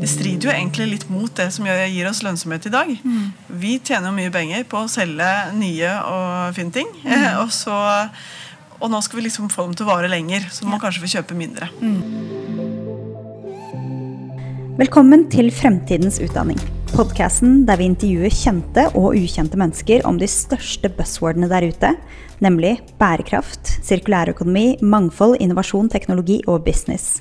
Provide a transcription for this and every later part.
det strider jo egentlig litt mot det som gir oss lønnsomhet i dag. Vi tjener jo mye penger på å selge nye og fine ting. eh, Og, så, og nå skal vi liksom få dem til å vare lenger, så man kanskje få kjøpe mindre. Velkommen til Fremtidens utdanning. Podkasten der vi intervjuer kjente og ukjente mennesker om de største buzzwordene der ute, nemlig bærekraft, sirkulærøkonomi, mangfold, innovasjon, teknologi og business.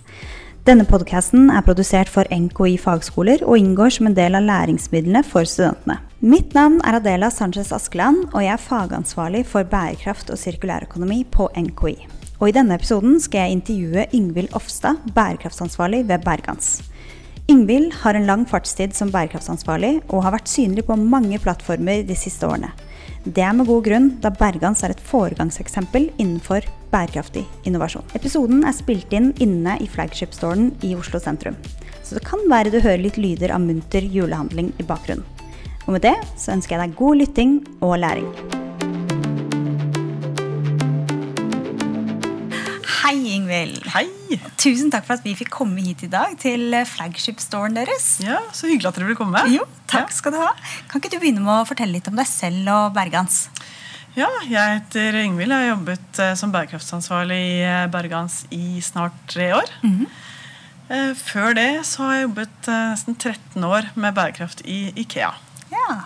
Denne podkasten er produsert for NKI fagskoler og inngår som en del av læringsmidlene for studentene. Mitt navn er Adela Sanchez Askeland, og jeg er fagansvarlig for bærekraft og sirkulærøkonomi på NKI. Og I denne episoden skal jeg intervjue Yngvild Ofstad, bærekraftsansvarlig ved Bergans. Yngvild har en lang fartstid som bærekraftsansvarlig og har vært synlig på mange plattformer de siste årene. Det er med god grunn, da Bergans er et foregangseksempel innenfor bærekraftig innovasjon. Episoden er spilt inn inne i flagship-storen i Oslo sentrum. Så det kan være du hører litt lyder av munter julehandling i bakgrunnen. Og med det så ønsker jeg deg god lytting og læring. Hei, Ingvild. Hei! Tusen takk for at vi fikk komme hit i dag til flagship-storen deres. Ja, Så hyggelig at dere ville komme. Jo, takk skal du ha. Kan ikke du begynne med å fortelle litt om deg selv og Bergans? Ja, jeg heter Ingvild. Jeg har jobbet eh, som bærekraftsansvarlig i eh, Bergans i snart tre år. Eh, Før det så har jeg jobbet eh, nesten 13 år med bærekraft i Ikea. Ja.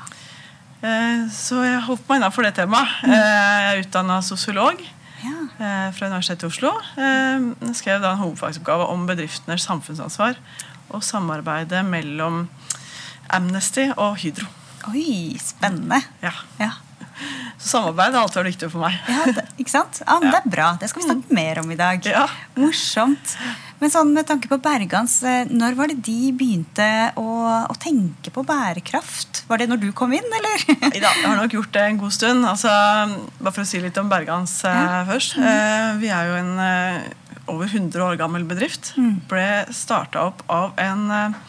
Eh, Så jeg holdt meg innafor det temaet. Eh, Jeg er utdanna sosiolog ja. eh, fra Universitetet i Oslo. Eh, Jeg skrev da en hovedfagsoppgave om bedriftenes samfunnsansvar og samarbeidet mellom Amnesty og Hydro. Oi, spennende. Ja. Ja. Samarbeid har alltid vært viktig for meg. Ja, det, ikke sant? Ja, men Det er bra. Det skal vi snakke mer om i dag. Ja. Morsomt. Men sånn med tanke på Bergans, eh, når var det de begynte å, å tenke på bærekraft? Var det når du kom inn, eller? Ja, jeg har nok gjort det en god stund. Altså, bare for å si litt om Bergans ja. først. Eh, vi er jo en eh, over 100 år gammel bedrift. Ble starta opp av en eh,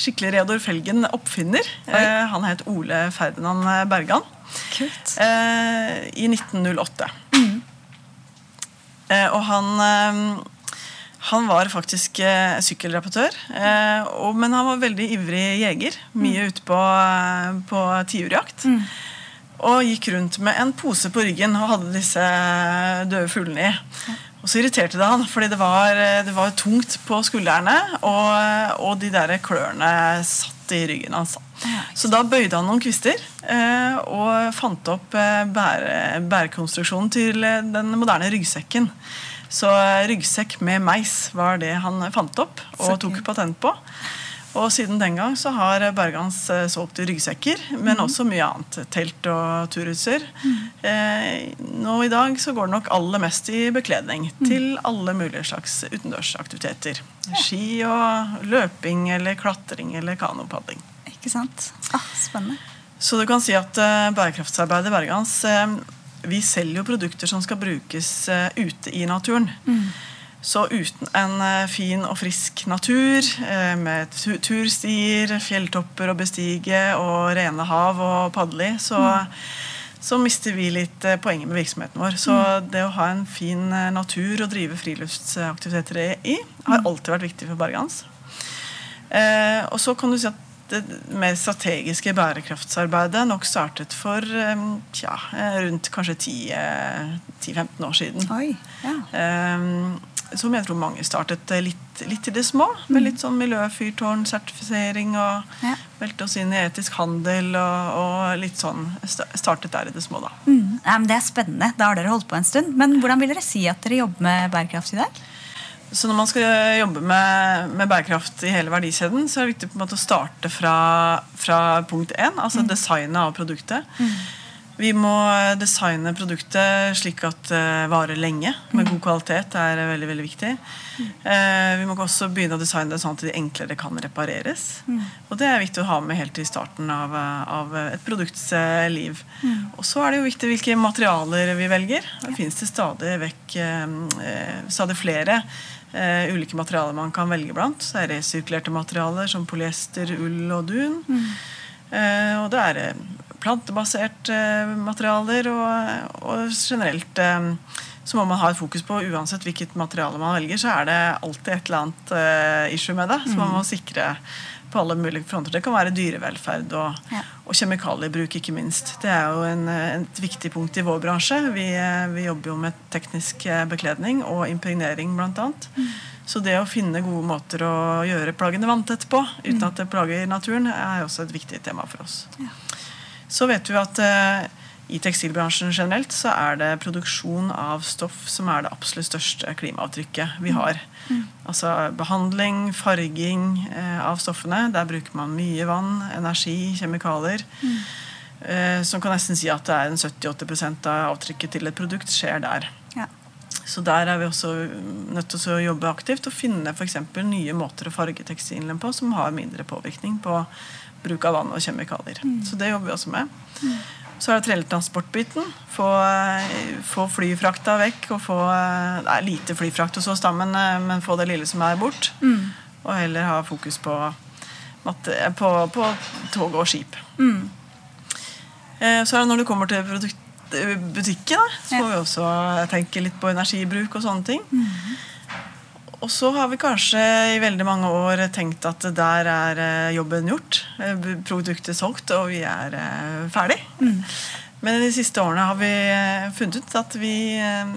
skikkelig Reodor Felgen-oppfinner. Eh, han het Ole Ferdinand Bergan. Kult. Eh, I 1908. Eh, og han eh, han var faktisk eh, sykkelrapportør, eh, og, men han var veldig ivrig jeger. Mye ute på, eh, på tiurjakt. Og gikk rundt med en pose på ryggen og hadde disse døde fuglene i. Og så irriterte det han, fordi det var, eh, det var tungt på skuldrene, og, og de der klørne satt i ryggen hans. Så da bøyde han noen kvister eh, og fant opp eh, bære, bærekonstruksjonen til eh, den moderne ryggsekken. Så eh, ryggsekk med meis var det han fant opp og tok patent på. Og siden den gang så har Bergans eh, solgt ryggsekker, men Mhm. også mye annet. Telt og turutstyr. Eh, nå i dag så går det nok aller mest i bekledning Mhm. til alle mulige slags utendørsaktiviteter. Ski og løping eller klatring eller kanopadling. Ikke sant? Ah, spennende. Så du kan si at eh, bærekraftsarbeidet Bergans Vi selger jo produkter som skal brukes ute i naturen. Så uten en eh, fin og frisk natur eh, med turstier, fjelltopper å bestige og rene hav å padle i, så, så mister vi litt eh, poenget med virksomheten vår. Så det å ha en fin natur å drive friluftsaktiviteter i, har alltid vært viktig for Bergans. Eh, og så kan du si at det mer strategiske bærekraftsarbeidet nok startet for tja, eh, rundt kanskje 10, eh, 10-15 år siden. Oi, ja. Eh, som jeg tror mange startet eh, litt, litt i det små. Med litt sånn miljøfyrtårnsertifisering og Ja. meldte oss inn i etisk handel og, og litt sånn Startet der i det små, da. Mm. Ja, men det er spennende. Da har dere holdt på en stund. Men hvordan vil dere si at dere jobber med bærekraft i dag? Så når man skal jobbe med, med bærekraft i hele verdikjeden, så er det viktig på en måte å starte fra, fra punkt én, altså designet av produktet. Vi må designe produktet slik at det varer lenge, med god kvalitet. Det er veldig veldig viktig. Eh, vi må også begynne å designe det sånn at de enklere kan repareres. Og det er viktig å ha med helt i starten av, av et produkts eh, liv. Og så er det jo viktig hvilke materialer vi velger. Det finnes det stadig vekk eh, eh, stadig flere Uh, ulike materialer man kan velge blant. Så er det resirkulerte materialer som polyester, ull og dun. Eh, og det er eh, plantebaserte eh, materialer og, og generelt eh, så må man ha et fokus på uansett hvilket materiale man velger, så er det alltid et eller annet uh, issue med det. Så man må sikre på alle mulige fronter. Det kan være dyrevelferd og, Ja. og kjemikaliebruk, ikke minst. Det er jo en, et viktig punkt i vår bransje. Vi, eh, vi jobber jo med teknisk eh, bekledning og impregnering, bl.a. Så det å finne gode måter å gjøre plaggene vanntett på, uten at det plager naturen, er også et viktig tema for oss. Så vet vi at eh, i tekstilbransjen generelt så er det produksjon av stoff som er det absolutt største klimaavtrykket vi har. Altså behandling, farging eh, av stoffene. Der bruker man mye vann, energi, kjemikalier. Eh, som kan nesten si at det er en 70-80 av avtrykket til et produkt skjer der. Ja. Så der er vi også nødt til å jobbe aktivt og finne eksempel nye måter å farge tekstilene på som har mindre påvirkning på bruk av vann og kjemikalier. Så det jobber vi også med. Så er det trelletransportbiten. Få, eh, få flyfrakta vekk. og få, eh, Det er lite flyfrakt hos oss, da, men, eh, men få det lille som er bort. Og heller ha fokus på, på, på tog og skip. Mm. Så er det når det kommer til produkt, butikken, da, så Ja. må vi også tenke litt på energibruk og sånne ting. Og så har vi kanskje i veldig mange år tenkt at der er eh, jobben gjort. eh, Produktet solgt, og vi er ferdig. Mm. Men de siste årene har vi eh, funnet ut at vi eh,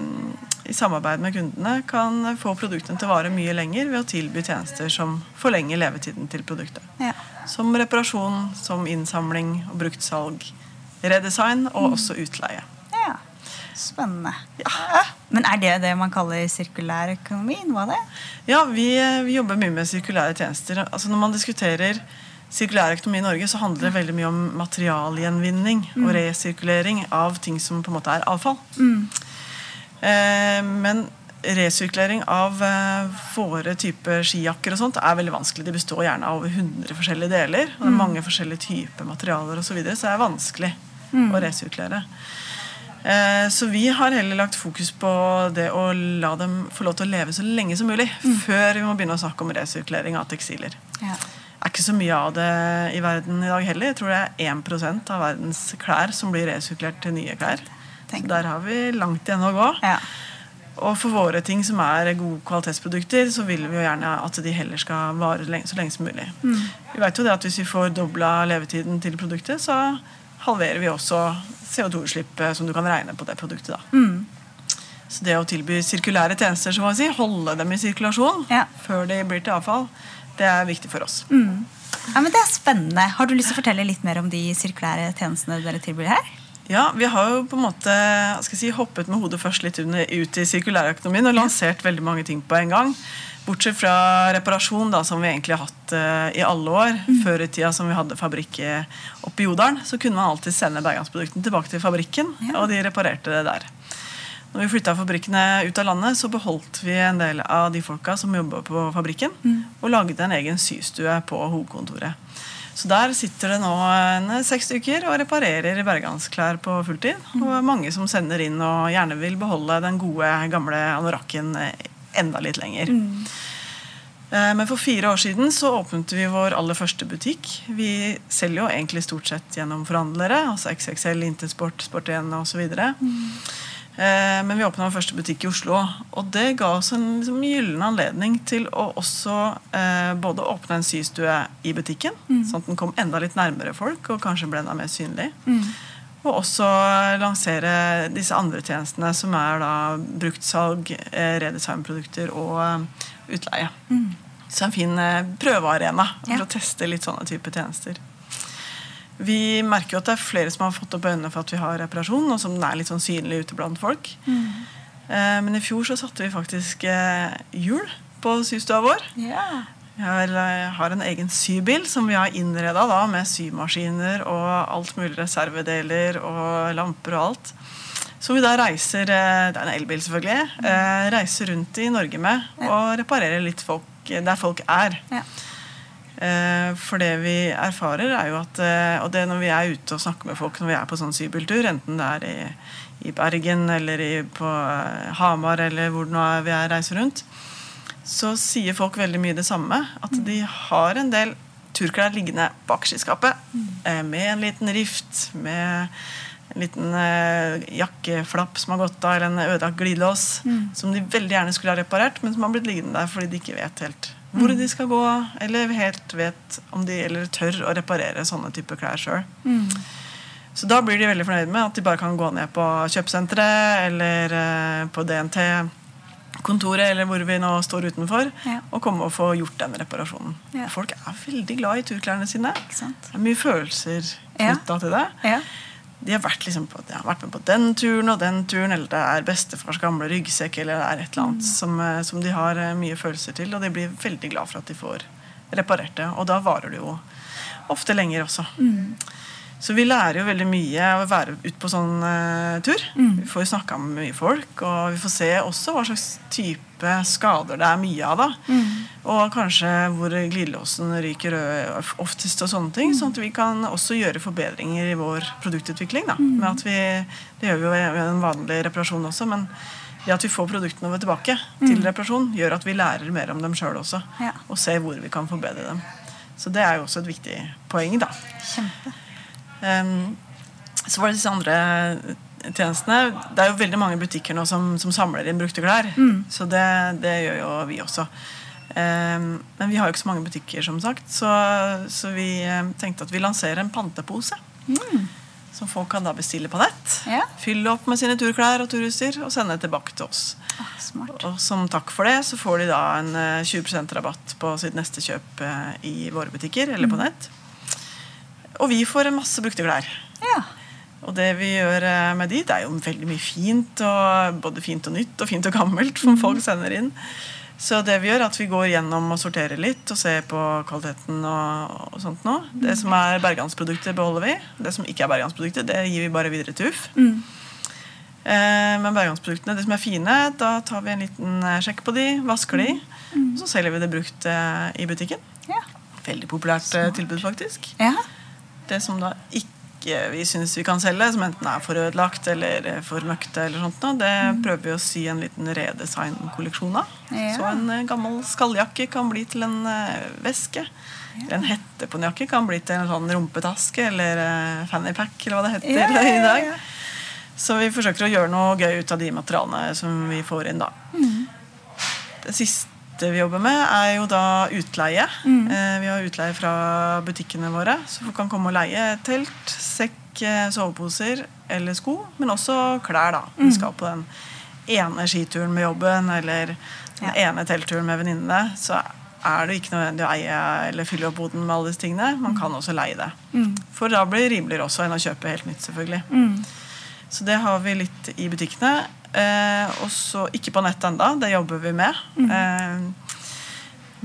i samarbeid med kundene kan få produktene til å vare mye lenger ved å tilby tjenester som forlenger levetiden til produktet. Ja. Som reparasjon, som innsamling og bruktsalg, redesign og også utleie. Ja. Spennende. Men er det det man kaller sirkulær økonomi? Noe av det? Ja, vi, vi jobber mye med sirkulære tjenester. Altså Når man diskuterer sirkulær økonomi i Norge, så handler det veldig mye om materialgjenvinning og resirkulering av ting som på en måte er avfall. Eh, men resirkulering av eh, våre typer skijakker og sånt er veldig vanskelig. De består gjerne av over 100 forskjellige deler. Og det er mange forskjellige typer materialer osv. Så, videre, så det er vanskelig å resirkulere. Eh, Så vi har heller lagt fokus på det å la dem få lov til å leve så lenge som mulig. Før vi må begynne å snakke om resirkulering av tekstiler. Ja. Det er ikke så mye av det i verden i dag heller. Jeg tror det er 1 av verdens klær som blir resirkulert til nye klær. Tenk. Så der har vi langt igjen å gå. Ja. Og for våre ting som er gode kvalitetsprodukter, så vil vi jo gjerne at de heller skal vare så lenge som mulig. Vi vet jo det at hvis vi får dobla levetiden til produktet, så halverer vi også CO2-utslippet som du kan regne på det produktet. da. Så det å tilby sirkulære tjenester, så må jeg si, holde dem i sirkulasjon Ja. før de blir til avfall, det er viktig for oss. ja, men Det er spennende. Har du lyst til å fortelle litt mer om de sirkulære tjenestene dere tilbyr her? Ja, Vi har jo på en måte skal si, hoppet med hodet først litt under, ut i sirkulærøkonomien og lansert veldig mange ting på en gang. Bortsett fra reparasjon, da, som vi egentlig har hatt uh, i alle år. Før i tida som vi hadde fabrikk eh, oppe i Jodalen, så kunne man alltid sende bergansproduktene tilbake til fabrikken, Ja. og de reparerte det der. Når vi flytta fabrikkene ut av landet, så beholdt vi en del av de folka som jobba på fabrikken, og lagde en egen systue på hovedkontoret. Så der sitter det nå en seks stykker og reparerer bergansklær på fulltid. Og mange som sender inn og gjerne vil beholde den gode, gamle anorakken eh, enda litt lenger. Mm. Men for fire år siden så åpnet vi vår aller første butikk. Vi selger jo egentlig stort sett gjennom forhandlere, altså XXL, Intersport, Sport1 osv. Eh, Men vi åpna vår første butikk i Oslo, og det ga oss en liksom, gyllen anledning til å også eh, både åpne en systue i butikken, sånn at den kom enda litt nærmere folk og kanskje ble enda mer synlig. Og også lansere disse andre tjenestene, som er da bruktsalg, eh, redesignprodukter og utleie. utleie. Så en fin eh, prøvearena for Ja. å teste litt sånne type tjenester. Vi merker jo at det er flere som har fått opp øynene for at vi har reparasjon, og som er litt sånn synlig ute blant folk. Mm. Men i fjor så satte vi faktisk eh, hjul på systua vår. Ja. Vi har, en egen sybil som vi har innreda da, med symaskiner og alt mulig reservedeler og lamper og alt. Som vi da reiser eh, Det er en elbil, selvfølgelig. eh, Reiser rundt i Norge med og reparerer litt folk der folk er. Ja. Eh, For det vi erfarer, er jo at Og det når vi er ute og snakker med folk når vi er på sånn sybiltur, enten det er i, i Bergen eller i, på Hamar eller hvor vi er reiser rundt, så sier folk veldig mye det samme. At de har en del turklær liggende bak skiskapet skapet. eh, Med en liten rift, med en liten eh, jakkeflapp som har gått av, eller en ødelagt glidelås, som de veldig gjerne skulle ha reparert, men som har blitt liggende der fordi de ikke vet helt hvor de skal gå, eller helt vet om de eller tør å reparere sånne typer klær sjøl. Så da blir de veldig fornøyd med at de bare kan gå ned på kjøpesenteret eller eh, på DNT-kontoret eller hvor vi nå står utenfor, Ja. og komme og få gjort den reparasjonen. Ja. Folk er veldig glad i turklærne sine. Det er mye følelser Ja. til det. Ja. De har, vært liksom på, de har vært med på den turen og den turen, eller det er bestefars gamle ryggsekk, eller det er et eller annet som, eh, som de har eh, mye følelser til, og de blir veldig glad for at de får reparert det. Og da varer det jo ofte lenger også. Så vi lærer jo veldig mye av å være ute på sånn uh, tur. Vi får jo snakka med mye folk, og vi får se også hva slags type skader det er mye av. da. Og kanskje hvor glidelåsen ryker oftest og sånne ting. Sånn at vi kan også gjøre forbedringer i vår produktutvikling. da. Med at vi, Det gjør vi jo i en vanlig reparasjon også, men det at vi får produktene våre tilbake til reparasjon, gjør at vi lærer mer om dem sjøl også. Ja. Og ser hvor vi kan forbedre dem. Så det er jo også et viktig poeng. da. Kjempe. Ehm, så var det disse andre tjenestene. Det er jo veldig mange butikker nå som, som samler inn brukte klær. Så det, det gjør jo vi også. Um, men vi har jo ikke så mange butikker, som sagt. Så, så vi um, tenkte at vi lanserer en pantepose. Som folk kan da bestille på nett. Ja. Fylle opp med sine turklær og turutstyr og sende tilbake til oss. Ah. Og som takk for det så får de da en eh, 20% rabatt på sitt neste kjøp eh, i våre butikker eller på nett. Og vi får en masse brukte klær. Ja. Og det vi gjør eh, med de, det er jo veldig mye fint. Og både fint og nytt og fint og gammelt som folk sender inn. Så det vi gjør, er at vi går gjennom og sorterer litt og ser på kvaliteten. og, og sånt nå. Det som er bergansprodukter, beholder vi. Det som ikke er bergansprodukter, det gir vi bare videre til UF. Eh, men bergansproduktene, det som er fine, da tar vi en liten eh, sjekk på de, vasker de, og så selger vi det brukt eh, i butikken. Ja. Veldig populært Smart. tilbud, faktisk. ja. Det som da ikke vi syns vi kan selge, som enten er for ødelagt eller eh, for møkte, eller sånt, det prøver vi å sy en liten redesign-kolleksjon av. Ja. Så en eh, gammel skalljakke kan bli til en eh, veske. Eller en hette på en jakke kan bli til en sånn rumpetaske eller fannypack, eller hva det heter Ja, ja, ja, i dag. Så vi forsøker å gjøre noe gøy ut av de materialene som vi får inn, da. Det siste vi jobber med, er jo da utleie. Mm. vi har utleie fra butikkene våre, så folk kan komme og leie telt, sekk, eh, soveposer eller sko, men også klær, da. Vi skal på den ene skituren med jobben eller den Ja. ene teltturen med venninnene, så er det ikke nødvendig å eie eller fylle opp boden med alle disse tingene. Man kan også leie det. For da blir det rimeligere også enn å kjøpe helt nytt, selvfølgelig. Så det har vi litt i butikkene. Eh, og så ikke på nett enda, det jobber vi med. Eh,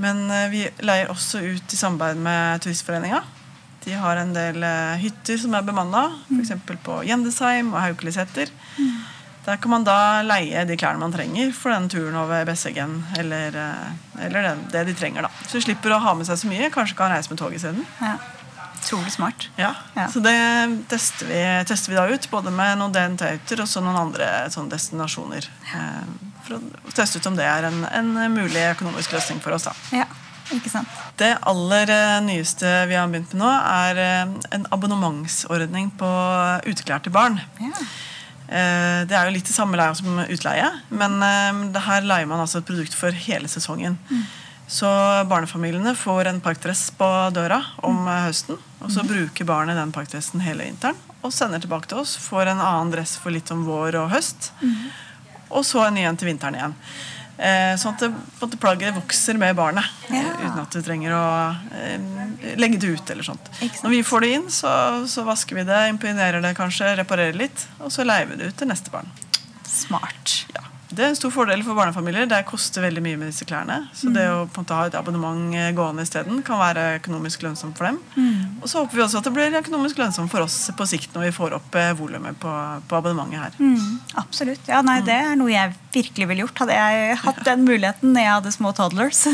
men eh, vi leier også ut i samarbeid med Turistforeninga. De har en del hytter som er bemanna, f.eks. på Gjendesheim og Haukeliseter. Der kan man da leie de klærne man trenger for den turen over Besseggen. Eller, eller det, det de trenger, da. Så de slipper å ha med seg så mye. Kanskje kan reise med tog isteden. ja. Utrolig smart. Ja, Ja. Så det tester vi, tester vi da ut, både med noen DNT-hytter og så noen andre sånn destinasjoner. Eh, for å teste ut om det er en, en mulig økonomisk løsning for oss. da. Ja. Det aller eh, nyeste vi har begynt med nå, er eh, en abonnementsordning på uteklær til barn. Ja. Det er jo litt det samme leia som utleie, men det her leier man altså et produkt for hele sesongen. Så barnefamiliene får en parkdress på døra om eh, høsten. Og så bruker barnet den parkdressen hele vinteren og sender tilbake til oss. Får en annen dress for litt om vår og høst. Og så en ny en til vinteren igjen. Eh, sånn at det, plagget vokser med barnet. Ja. eh, Uten at du trenger å eh, legge det ut. eller sånt. Når vi får det inn, så, så vasker vi det, imponerer det kanskje, reparerer litt. Og så leier vi det ut til neste barn. Smart. Ja. Det er en stor fordel for barnefamilier. Det koster veldig mye med disse klærne. Så det å på en måte ha et abonnement eh, gående isteden kan være økonomisk lønnsomt for dem. Og så håper vi også at det blir økonomisk lønnsomt for oss på sikt når vi får opp eh, volumet på, på abonnementet her. Mm, absolutt. Ja, nei, Det er noe jeg virkelig ville gjort. Hadde jeg hatt den muligheten når jeg hadde små toddlers.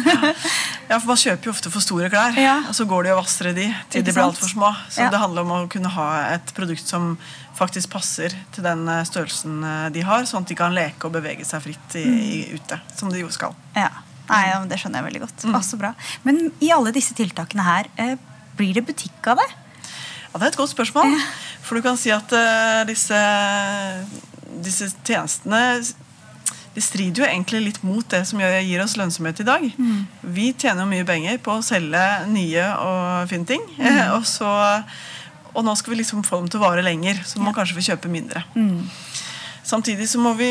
Ja, for Man kjøper jo ofte for store klær, Ja. og så går de og vasser de til de blir altfor små. Så Ja. det handler om å kunne ha et produkt som faktisk passer til den eh, størrelsen eh, de har, sånn at de kan leke og bevege seg fritt i, i, ute, som de jo skal. ja. Nei, Det skjønner jeg veldig godt. Mm. bra. Men i alle disse tiltakene her, eh, blir det butikk av det? Ja, Det er et godt spørsmål. For du kan si at uh, disse, disse tjenestene de strider jo egentlig litt mot det som gir oss lønnsomhet i dag. Mm. Vi tjener jo mye penger på å selge nye og fine ting. Mm. og, så, og, nå skal vi liksom få dem til å vare lenger, så må ja. kanskje vi kjøpe mindre. Mm. Samtidig så må vi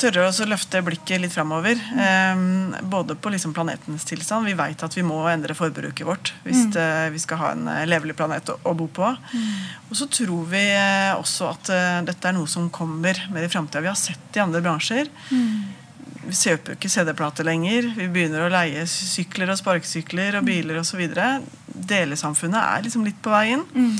tørre å løfte blikket litt framover. Um, både på liksom planetens tilstand. Vi vet at vi må endre forbruket vårt hvis mm. det, vi skal ha en uh, levelig planet å, å bo på. Mm. Og så tror vi uh, også at dette er noe som kommer mer i framtida. Vi har sett det i andre bransjer. Mm. Vi kjøper ikke CD-plater lenger. Vi begynner å leie sykler og sparkesykler og biler osv. Delesamfunnet er liksom litt på vei inn. Mm.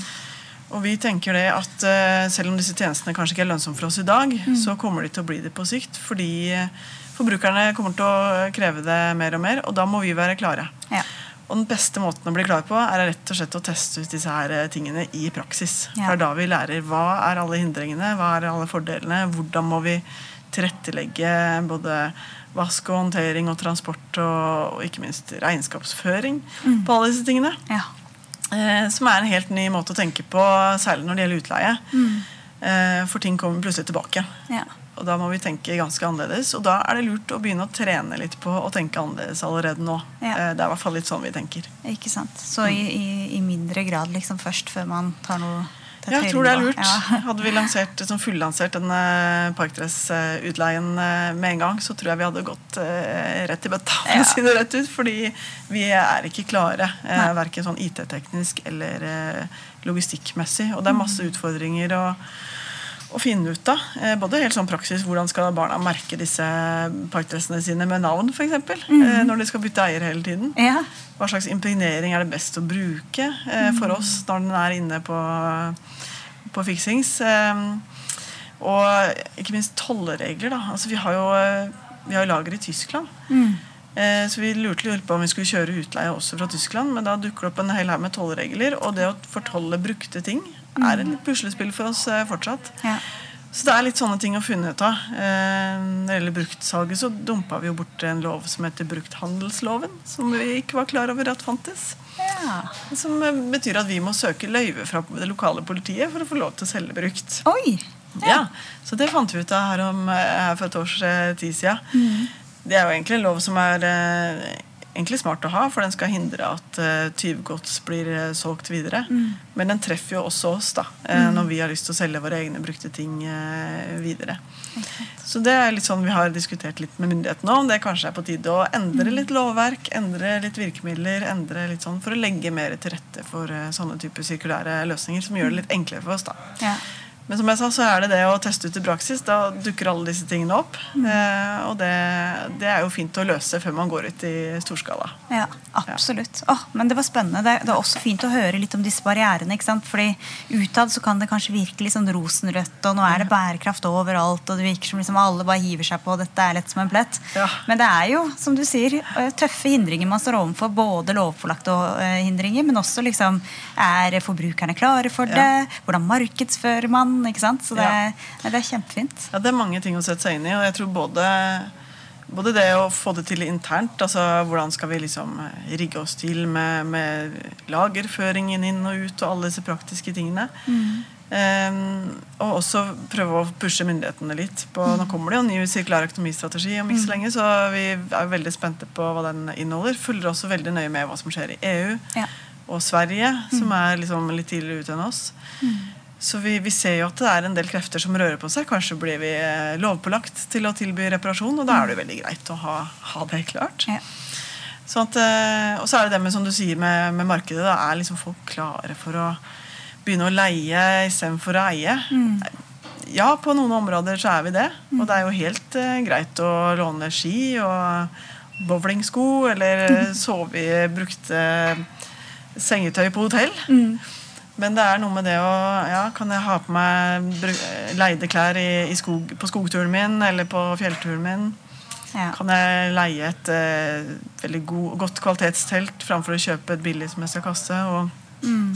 Og vi tenker det at uh, Selv om disse tjenestene kanskje ikke er lønnsomme for oss i dag, mm. så kommer de til å bli det på sikt. Fordi eh, forbrukerne kommer til å kreve det mer og mer, og da må vi være klare. Ja. Og den beste måten å bli klar på er rett og slett å teste ut disse her eh, tingene i praksis. Ja. For det er da vi lærer hva er alle hindringene, hva er alle fordelene, hvordan må vi tilrettelegge både vask og håndtering og transport og, og ikke minst regnskapsføring mm. på alle disse tingene. Ja. Eh, som er en helt ny måte å tenke på, særlig når det gjelder utleie. Mm. Eh, for ting kommer plutselig tilbake. Ja. Og da må vi tenke ganske annerledes. Og da er det lurt å begynne å trene litt på å tenke annerledes allerede nå. Ja. Eh, det er i hvert fall litt sånn vi tenker. Ikke sant. Så i, i, i mindre grad liksom først før man tar noe ja, jeg tror det er lurt. Ja. Hadde vi lansert, liksom fullansert denne parkdressutleien eh, med en gang, så tror jeg vi hadde gått uh, rett i bøtta, for å si det rett ut. Fordi vi er ikke klare, uh, verken sånn IT-teknisk eller logistikkmessig. Og det er masse mm. utfordringer å, å finne ut av. Uh, både helt sånn praksis, hvordan skal barna merke disse parkdressene sine med navn, f.eks. Mm. Uh, når de skal bytte eier hele tiden. Ja. Hva slags impregnering er det best å bruke for mm. oss når den er inne på på fiksings. Ehm, og ikke minst tolleregler. Altså, vi har jo vi har lager i Tyskland. Mm. Eh, så vi lurte litt på om vi skulle kjøre utleie også fra Tyskland. Men da dukker det opp en hel haug med tollregler, og det å fortolle brukte ting mm. Er et puslespill for oss eh, fortsatt. Ja. Så det er litt sånne ting å finne ut av. Eh, når det gjelder bruktsalget, så dumpa vi jo bort en lov som heter brukthandelsloven. Som vi ikke var klar over at fantes. Ja. Som eh, betyr at vi må søke løyve fra det lokale politiet for å få lov til å selge brukt. Oi! Ja. ja så det fant vi ut av her, om, her for et års tid siden. Mm. Det er jo egentlig en lov som er egentlig smart å ha, for den skal hindre at uh, tyvgods blir uh, solgt videre. Mm. Men den treffer jo også oss da, uh, mm. når vi har lyst til å selge våre egne brukte ting videre. Okay. Så det er litt sånn vi har diskutert litt med myndighetene om det kanskje er på tide å endre mm. litt lovverk, endre litt virkemidler, endre litt sånn for å legge mer til rette for sånne typer sirkulære løsninger som gjør det litt enklere for oss. da. Ja. Men som jeg sa, så er det det å teste ut i praksis. Da dukker alle disse tingene opp. Mm. Eh, og det, det, er jo fint å løse før man går ut i storskala. Ja, absolutt. Ja. Oh, men det var spennende. Det, det, er også fint å høre litt om disse barrierene. ikke sant? Fordi utad så kan det kanskje virke litt sånn rosenrødt, og nå er det bærekraft overalt, og det virker som liksom alle bare hiver seg på, og dette er lett som en plett. Ja. Men det er jo, som du sier, eh, tøffe hindringer man står overfor. Både lovpålagte eh, hindringer, men også liksom Er forbrukerne klare for det? Hvordan markedsfører man? Ikke sant? Så det, ja. det, er kjempefint. Ja, det er mange ting å sette seg inn i. Og jeg tror både, både det å få det til internt, altså hvordan skal vi liksom rigge oss til med, med lagerføringen inn og ut og alle disse praktiske tingene. Mm. Um, og også prøve å pushe myndighetene litt. På, mm. Nå kommer det jo en ny sirkulær økonomistrategi om ikke så mm. lenge, så vi er veldig spente på hva den inneholder. Følger også veldig nøye med hva som skjer i EU ja. og Sverige, som mm. er liksom litt tidligere ute enn oss. Mm. Så vi, vi, ser jo at det er en del krefter som rører på seg. Kanskje blir vi eh, lovpålagt til å tilby reparasjon, og da er det jo veldig greit å ha, ha det klart. Ja. Sånn at, eh, og så er det det med som du sier med, med markedet. Da er liksom folk klare for å begynne å leie istedenfor å eie. Mm. Ja, på noen områder så er vi det. Og det er jo helt eh, greit å låne ski og bowlingsko eller sove i brukte sengetøy på hotell. Mm. Men det er noe med det å ja, Kan jeg ha på meg leide klær i, i skog, på skogturen min eller på fjellturen min? Ja. Kan jeg leie et eh, veldig god, godt kvalitetstelt framfor å kjøpe et billig som jeg skal kaste? Og, mm.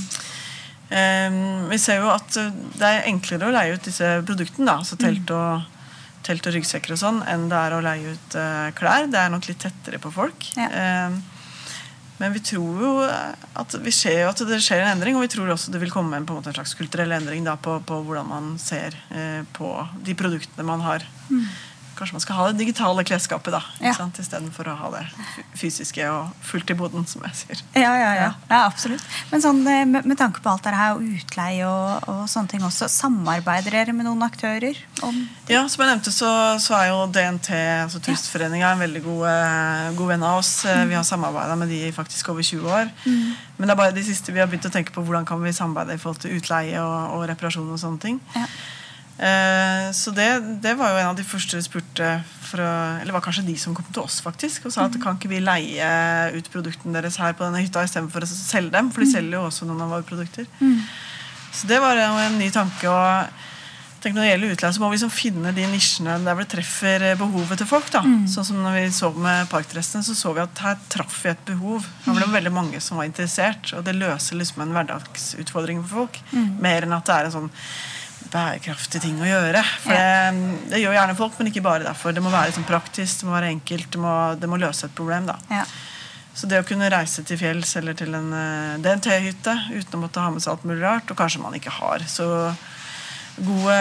eh, vi ser jo at det er enklere å leie ut disse produktene, da, altså telt mm. og, telt og ryggsekker og sånn, enn det er å leie ut eh, klær. Det er nok litt tettere på folk. Ja. Um, Men vi tror jo at, vi ser at det skjer en endring, og vi tror også det vil komme en, en, måte, en slags kulturell endring da, på, på, hvordan man ser eh, på de produktene man har. Mm. Kanskje man skal ha det digitale klesskapet da, ja. istedenfor å ha det fysiske og fullt i boden, som jeg sier. Ja, ja, ja. ja absolutt. Men sånn, eh, med, med, tanke på alt det her, og utleie og, og, sånne ting også, samarbeider dere med noen aktører? ja, som jeg nevnte, så, så er jo DNT, altså Turistforeninga, en veldig god, eh, god, venn av oss. Mm. Vi har samarbeida med de faktisk over 20 år. Mm. Men det er bare de siste vi har begynt å tenke på hvordan kan vi samarbeide i forhold til utleie og, og reparasjon og sånne ting. Ja. Eh, så det, det, var jo en av de første spurte å, Eller var kanskje de som kom til oss faktisk og sa at kan ikke vi leie ut produktene deres her på denne hytta istedenfor å selge dem? For de mm. selger jo også noen av våre produkter. Mm. Så det var jo en ny tanke. og tenk Når det gjelder utleie, så må vi liksom finne de nisjene der det treffer behovet til folk. da. Mm. Sånn som når vi så med Parkdressene, så så vi at her traff vi et behov. Her ble det veldig mange som var interessert, og det løser liksom en hverdagsutfordring for folk. Mm. Mer enn at det er en sånn bærekraftige ting å gjøre. For det, det, gjør gjerne folk, men ikke bare derfor. Det må være liksom praktisk, det må være enkelt, det må, det må løse et problem. da. Ja. Så det å kunne reise til fjells eller til en eh, DNT-hytte uten å måtte ha med seg alt mulig rart, og kanskje man ikke har så gode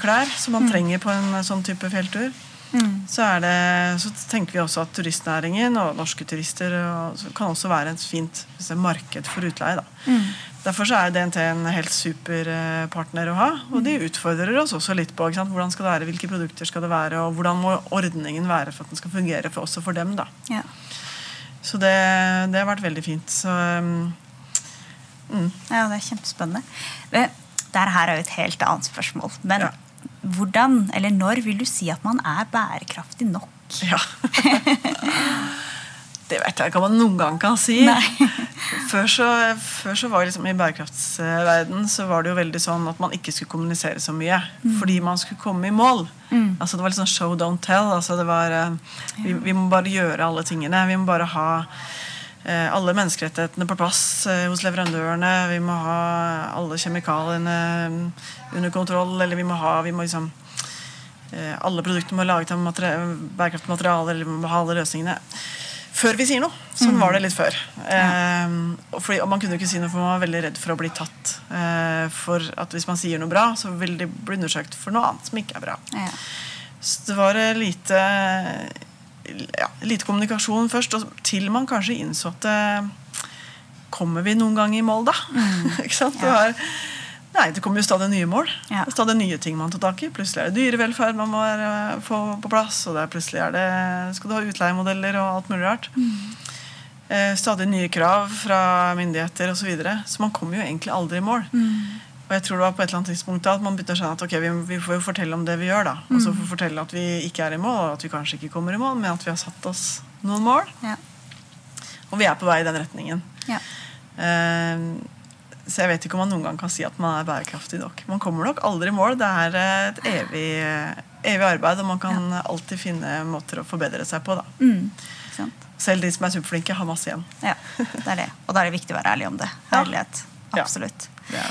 klær som man mm. trenger på en sånn type fjelltur, mm. så, det, så, tenker vi også at turistnæringen og norske turister og, kan også være et fint marked for utleie. da. Mm. Derfor er DNT en helt super eh, partner å ha. Og de utfordrer oss også litt på hvordan skal det være, hvilke produkter skal det være, og hvordan må ordningen være for at den skal fungere for oss og for dem. da. Ja. Så det, det, har vært veldig fint. Så, um, mm. Ja, det er kjempespennende. Dette her er jo et helt annet spørsmål. Men ja. hvordan, eller når, vil du si at man er bærekraftig nok? Ja. Det vet jeg ikke om man noen gang kan si. før, så, før så var det liksom I bærekraftsverden så var det jo veldig sånn at man ikke skulle kommunisere så mye. Mm. Fordi man skulle komme i mål. Mm. Altså Det var litt sånn show, don't tell. Altså det var, eh, vi, vi, må bare gjøre alle tingene. Vi må bare ha eh, alle menneskerettighetene på plass eh, hos leverandørene. Vi må ha alle kjemikaliene mm, under kontroll. Eller vi må ha vi må liksom eh, Alle produktene må laget av bærekraftige materialer. Eller vi må ha alle løsningene før vi sier noe. Sånn var det litt før. Ja. Eh, fordi, og man kunne jo ikke si noe, for man var veldig redd for å bli tatt. Eh, for at hvis man sier noe bra, så vil det bli undersøkt for noe annet som ikke er bra. Ja. Så det var lite, ja, lite kommunikasjon først, og til man kanskje innså at eh, Kommer vi noen gang i mål, da? Mm. ikke sant? Det var Nei, det kommer jo stadig nye mål. Ja. Stadig nye ting man tar tak i. Plutselig er det dyrevelferd man må få på plass. Og er plutselig er det, skal du ha utleiemodeller og alt mulig rart. Mm. Eh, stadig nye krav fra myndigheter osv. Så, videre. så man kommer jo egentlig aldri i mål. Mm. Og jeg tror det var på et eller annet tidspunkt at man begynte å skjønne at ok, vi, vi, får jo fortelle om det vi gjør. da. Og så får vi fortelle at vi ikke er i mål, og at vi kanskje ikke kommer i mål, men at vi har satt oss noen mål. Ja. Og vi er på vei i den retningen. Ja. Eh, så jeg vet ikke om man noen gang kan si at man er bærekraftig nok. Man kommer nok aldri i mål. Det er et evig, evig arbeid, og man kan ja. alltid finne måter å forbedre seg på. Mm, Selv de som er superflinke, har masse igjen. Ja, det er det. Og da er det viktig å være ærlig om det. Ærlighet. Absolutt. Ja.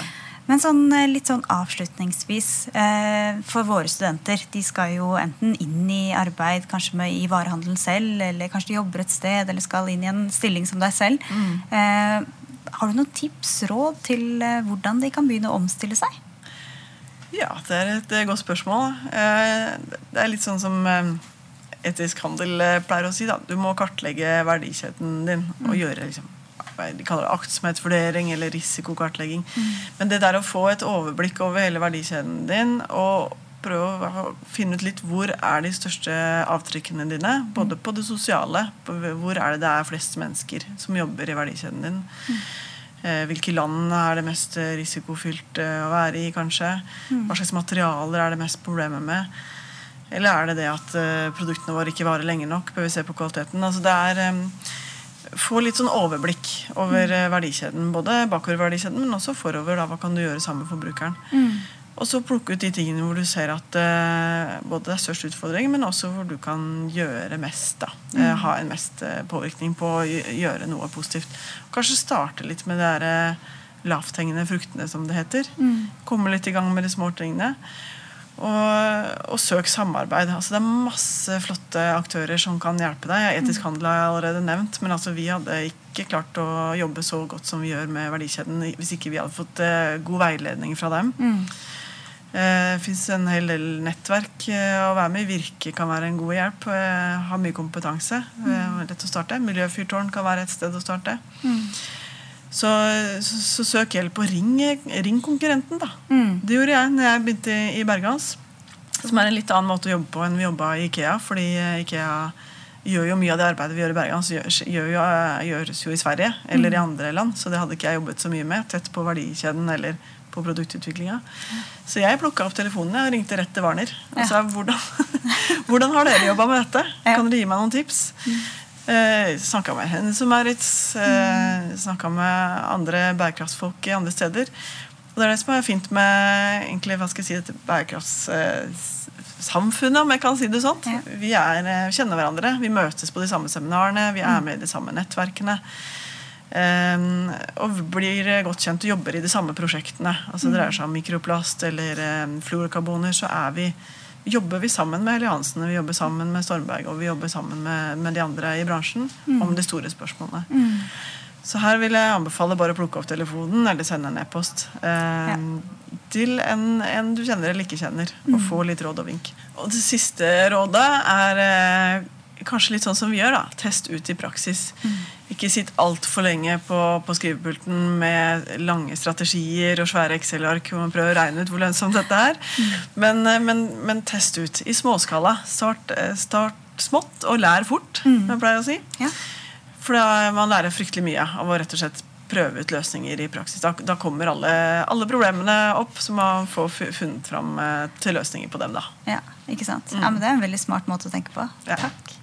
Men sånn, eh, litt sånn avslutningsvis eh, For våre studenter de skal jo enten inn i arbeid kanskje med, i varehandelen selv, eller kanskje de jobber et sted, eller skal inn i en stilling som deg selv. Mm. Eh, har du noen tips, råd til eh, hvordan de kan begynne å omstille seg? Ja, det er et godt spørsmål. Eh, det er litt sånn som eh, etisk handel pleier å si. Da. Du må kartlegge verdikjeden din og mm. gjøre liksom, de kaller det aktsomhetsvurdering eller risikokartlegging. Mm. Men det der å få et overblikk over hele verdikjeden din og prøve å finne ut litt hvor er de største avtrykkene dine. Både på det sosiale. hvor er det det er flest mennesker som jobber i verdikjeden din. Mm. Hvilke land er det mest risikofylt eh, å være i, kanskje? Mm. Hva slags materialer er det mest problemer med? Eller er det det at eh, produktene våre ikke varer lenge nok? Bør vi se på kvaliteten? Altså det er Få litt sånn overblikk over mm. verdikjeden. Både bakover verdikjeden, men også forover. Da. Hva kan du gjøre sammen med forbrukeren? Mm. Og så plukke ut de tingene hvor du ser at uh, både det er størst utfordring, men også hvor du kan gjøre mest. da. Mm. Uh, ha en mest uh, påvirkning på å gjøre noe positivt. Kanskje starte litt med de der, lavthengende fruktene, som det heter. Mm. Komme litt i gang med de små tingene. Og, og søk samarbeid. Altså, det er masse flotte aktører som kan hjelpe deg. Etisk handel har jeg allerede nevnt, men altså, vi hadde ikke klart å jobbe så godt som vi gjør med verdikjeden hvis ikke vi hadde fått uh, god veiledning fra dem. Mm. Det uh, fins en hel del nettverk uh, å være med i. Virke kan være en god hjelp. Ha har mye kompetanse. Mm. lett å starte. Miljøfyrtårn kan være et sted å starte. Mm. Så, så, så, søk hjelp og ring, ring konkurrenten, da. Mm. Det gjorde jeg når jeg begynte i Bergans. Som er en litt annen måte å jobbe på enn vi jobba i Ikea. Fordi Ikea gjør jo mye av det arbeidet vi gjør i Berghans gjør, gjør jo, gjøres jo i Sverige eller mm. i andre land. Så det hadde ikke jeg jobbet så mye med. Tett på verdikjeden eller på produktutviklinga. Så jeg plukka opp telefonen og ringte rett til Warner. Og sa hvordan, hvordan har dere jobba med dette? Kan dere gi meg noen tips? Mm. Eh, snakka med Hennes og Maritz. Eh, snakka med andre bærekraftsfolk i andre steder. Og det er det som er fint med egentlig, hva skal jeg si, dette bærekraftssamfunnet, om jeg kan si det sånn. Ja. Vi er, eh, kjenner hverandre. Vi møtes på de samme seminarene. Vi er mm. med i de samme nettverkene. Um, og blir godt kjent og jobber i de samme prosjektene. altså Det dreier seg om mikroplast eller um, fluorkarboner. Så er vi, jobber vi sammen med alliansene, vi jobber sammen med Stormberg og vi jobber sammen med, med de andre i bransjen mm. om de store spørsmålene. Mm. Så her vil jeg anbefale bare å plukke opp telefonen eller sende en e-post eh, ja. til en, en, du kjenner eller ikke kjenner, og mm. få litt råd og vink. Og det siste rådet er eh, kanskje litt sånn som vi gjør. da, Test ut i praksis. Mm. Ikke sitt altfor lenge på, på, skrivepulten med lange strategier og svære Excel-ark hvor man prøver å regne ut hvor lønnsomt dette er. Mm. Men, eh, men, men, test ut i småskala. Start, eh, start smått og lær fort, mm. som jeg pleier å si. Ja. For man lærer fryktelig mye av å rett og slett prøve ut løsninger i praksis. Da, da kommer alle, alle, problemene opp, så man får funnet fram eh, til løsninger på dem. da. Ja, ikke sant? Mm. Ja, men Det er en veldig smart måte å tenke på. Ja. Takk.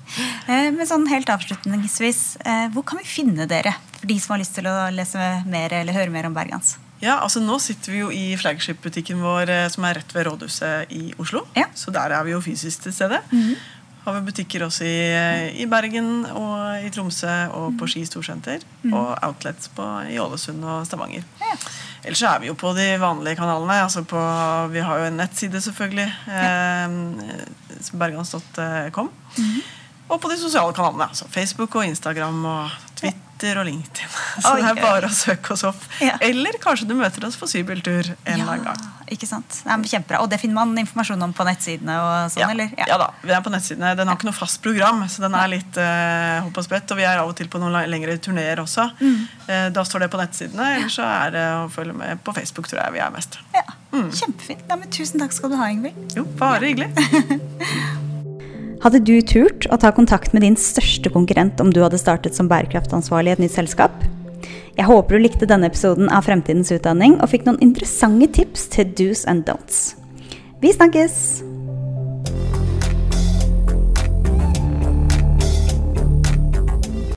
Eh, men sånn helt avslutningsvis, eh, hvor kan vi finne dere? For de som har lyst til å lese mer eller høre mer om Bergans? Ja, altså Nå sitter vi jo i flagship-butikken vår eh, som er rett ved rådhuset i Oslo. Ja. Så der er vi jo fysisk til stede. Mm -hmm har vi butikker også i, i, Bergen og i Tromsø og på Ski storsenter. Mm. Og outlets på, i Ålesund og Stavanger. Ja. Ellers er vi jo på de vanlige kanalene. Altså på, vi har jo en nettside, selvfølgelig. Ja. Eh, Bergans.com. Mm. Og på de sosiale kanalene. Altså Facebook og Instagram og Twitter og LinkedIn. Så Oi, det er bare å søke oss opp. Ja. Eller kanskje du møter oss på sybiltur en ja, gang. Ikke sant? Det er kjempebra. Og det finner man informasjon om på nettsidene? og sånn, ja. eller? Ja. ja. da, vi er på nettsidene. Den har ikke noe fast program, så den er litt uh, hopp og sprett. Og vi er av og til på noen lengre turneer også. Mm. Uh, da står det på nettsidene. Eller så er det å følge med på Facebook, tror jeg vi er mest. Ja, mm. Kjempefint. Ja, men tusen takk skal du ha, Ingvild. Jo, bare hyggelig. Hadde du turt å ta kontakt med din største konkurrent om du hadde startet som bærekraftansvarlig i et nytt selskap? Jeg håper du likte denne episoden av Fremtidens utdanning og fikk noen interessante tips til do's and don'ts. Vi snakkes!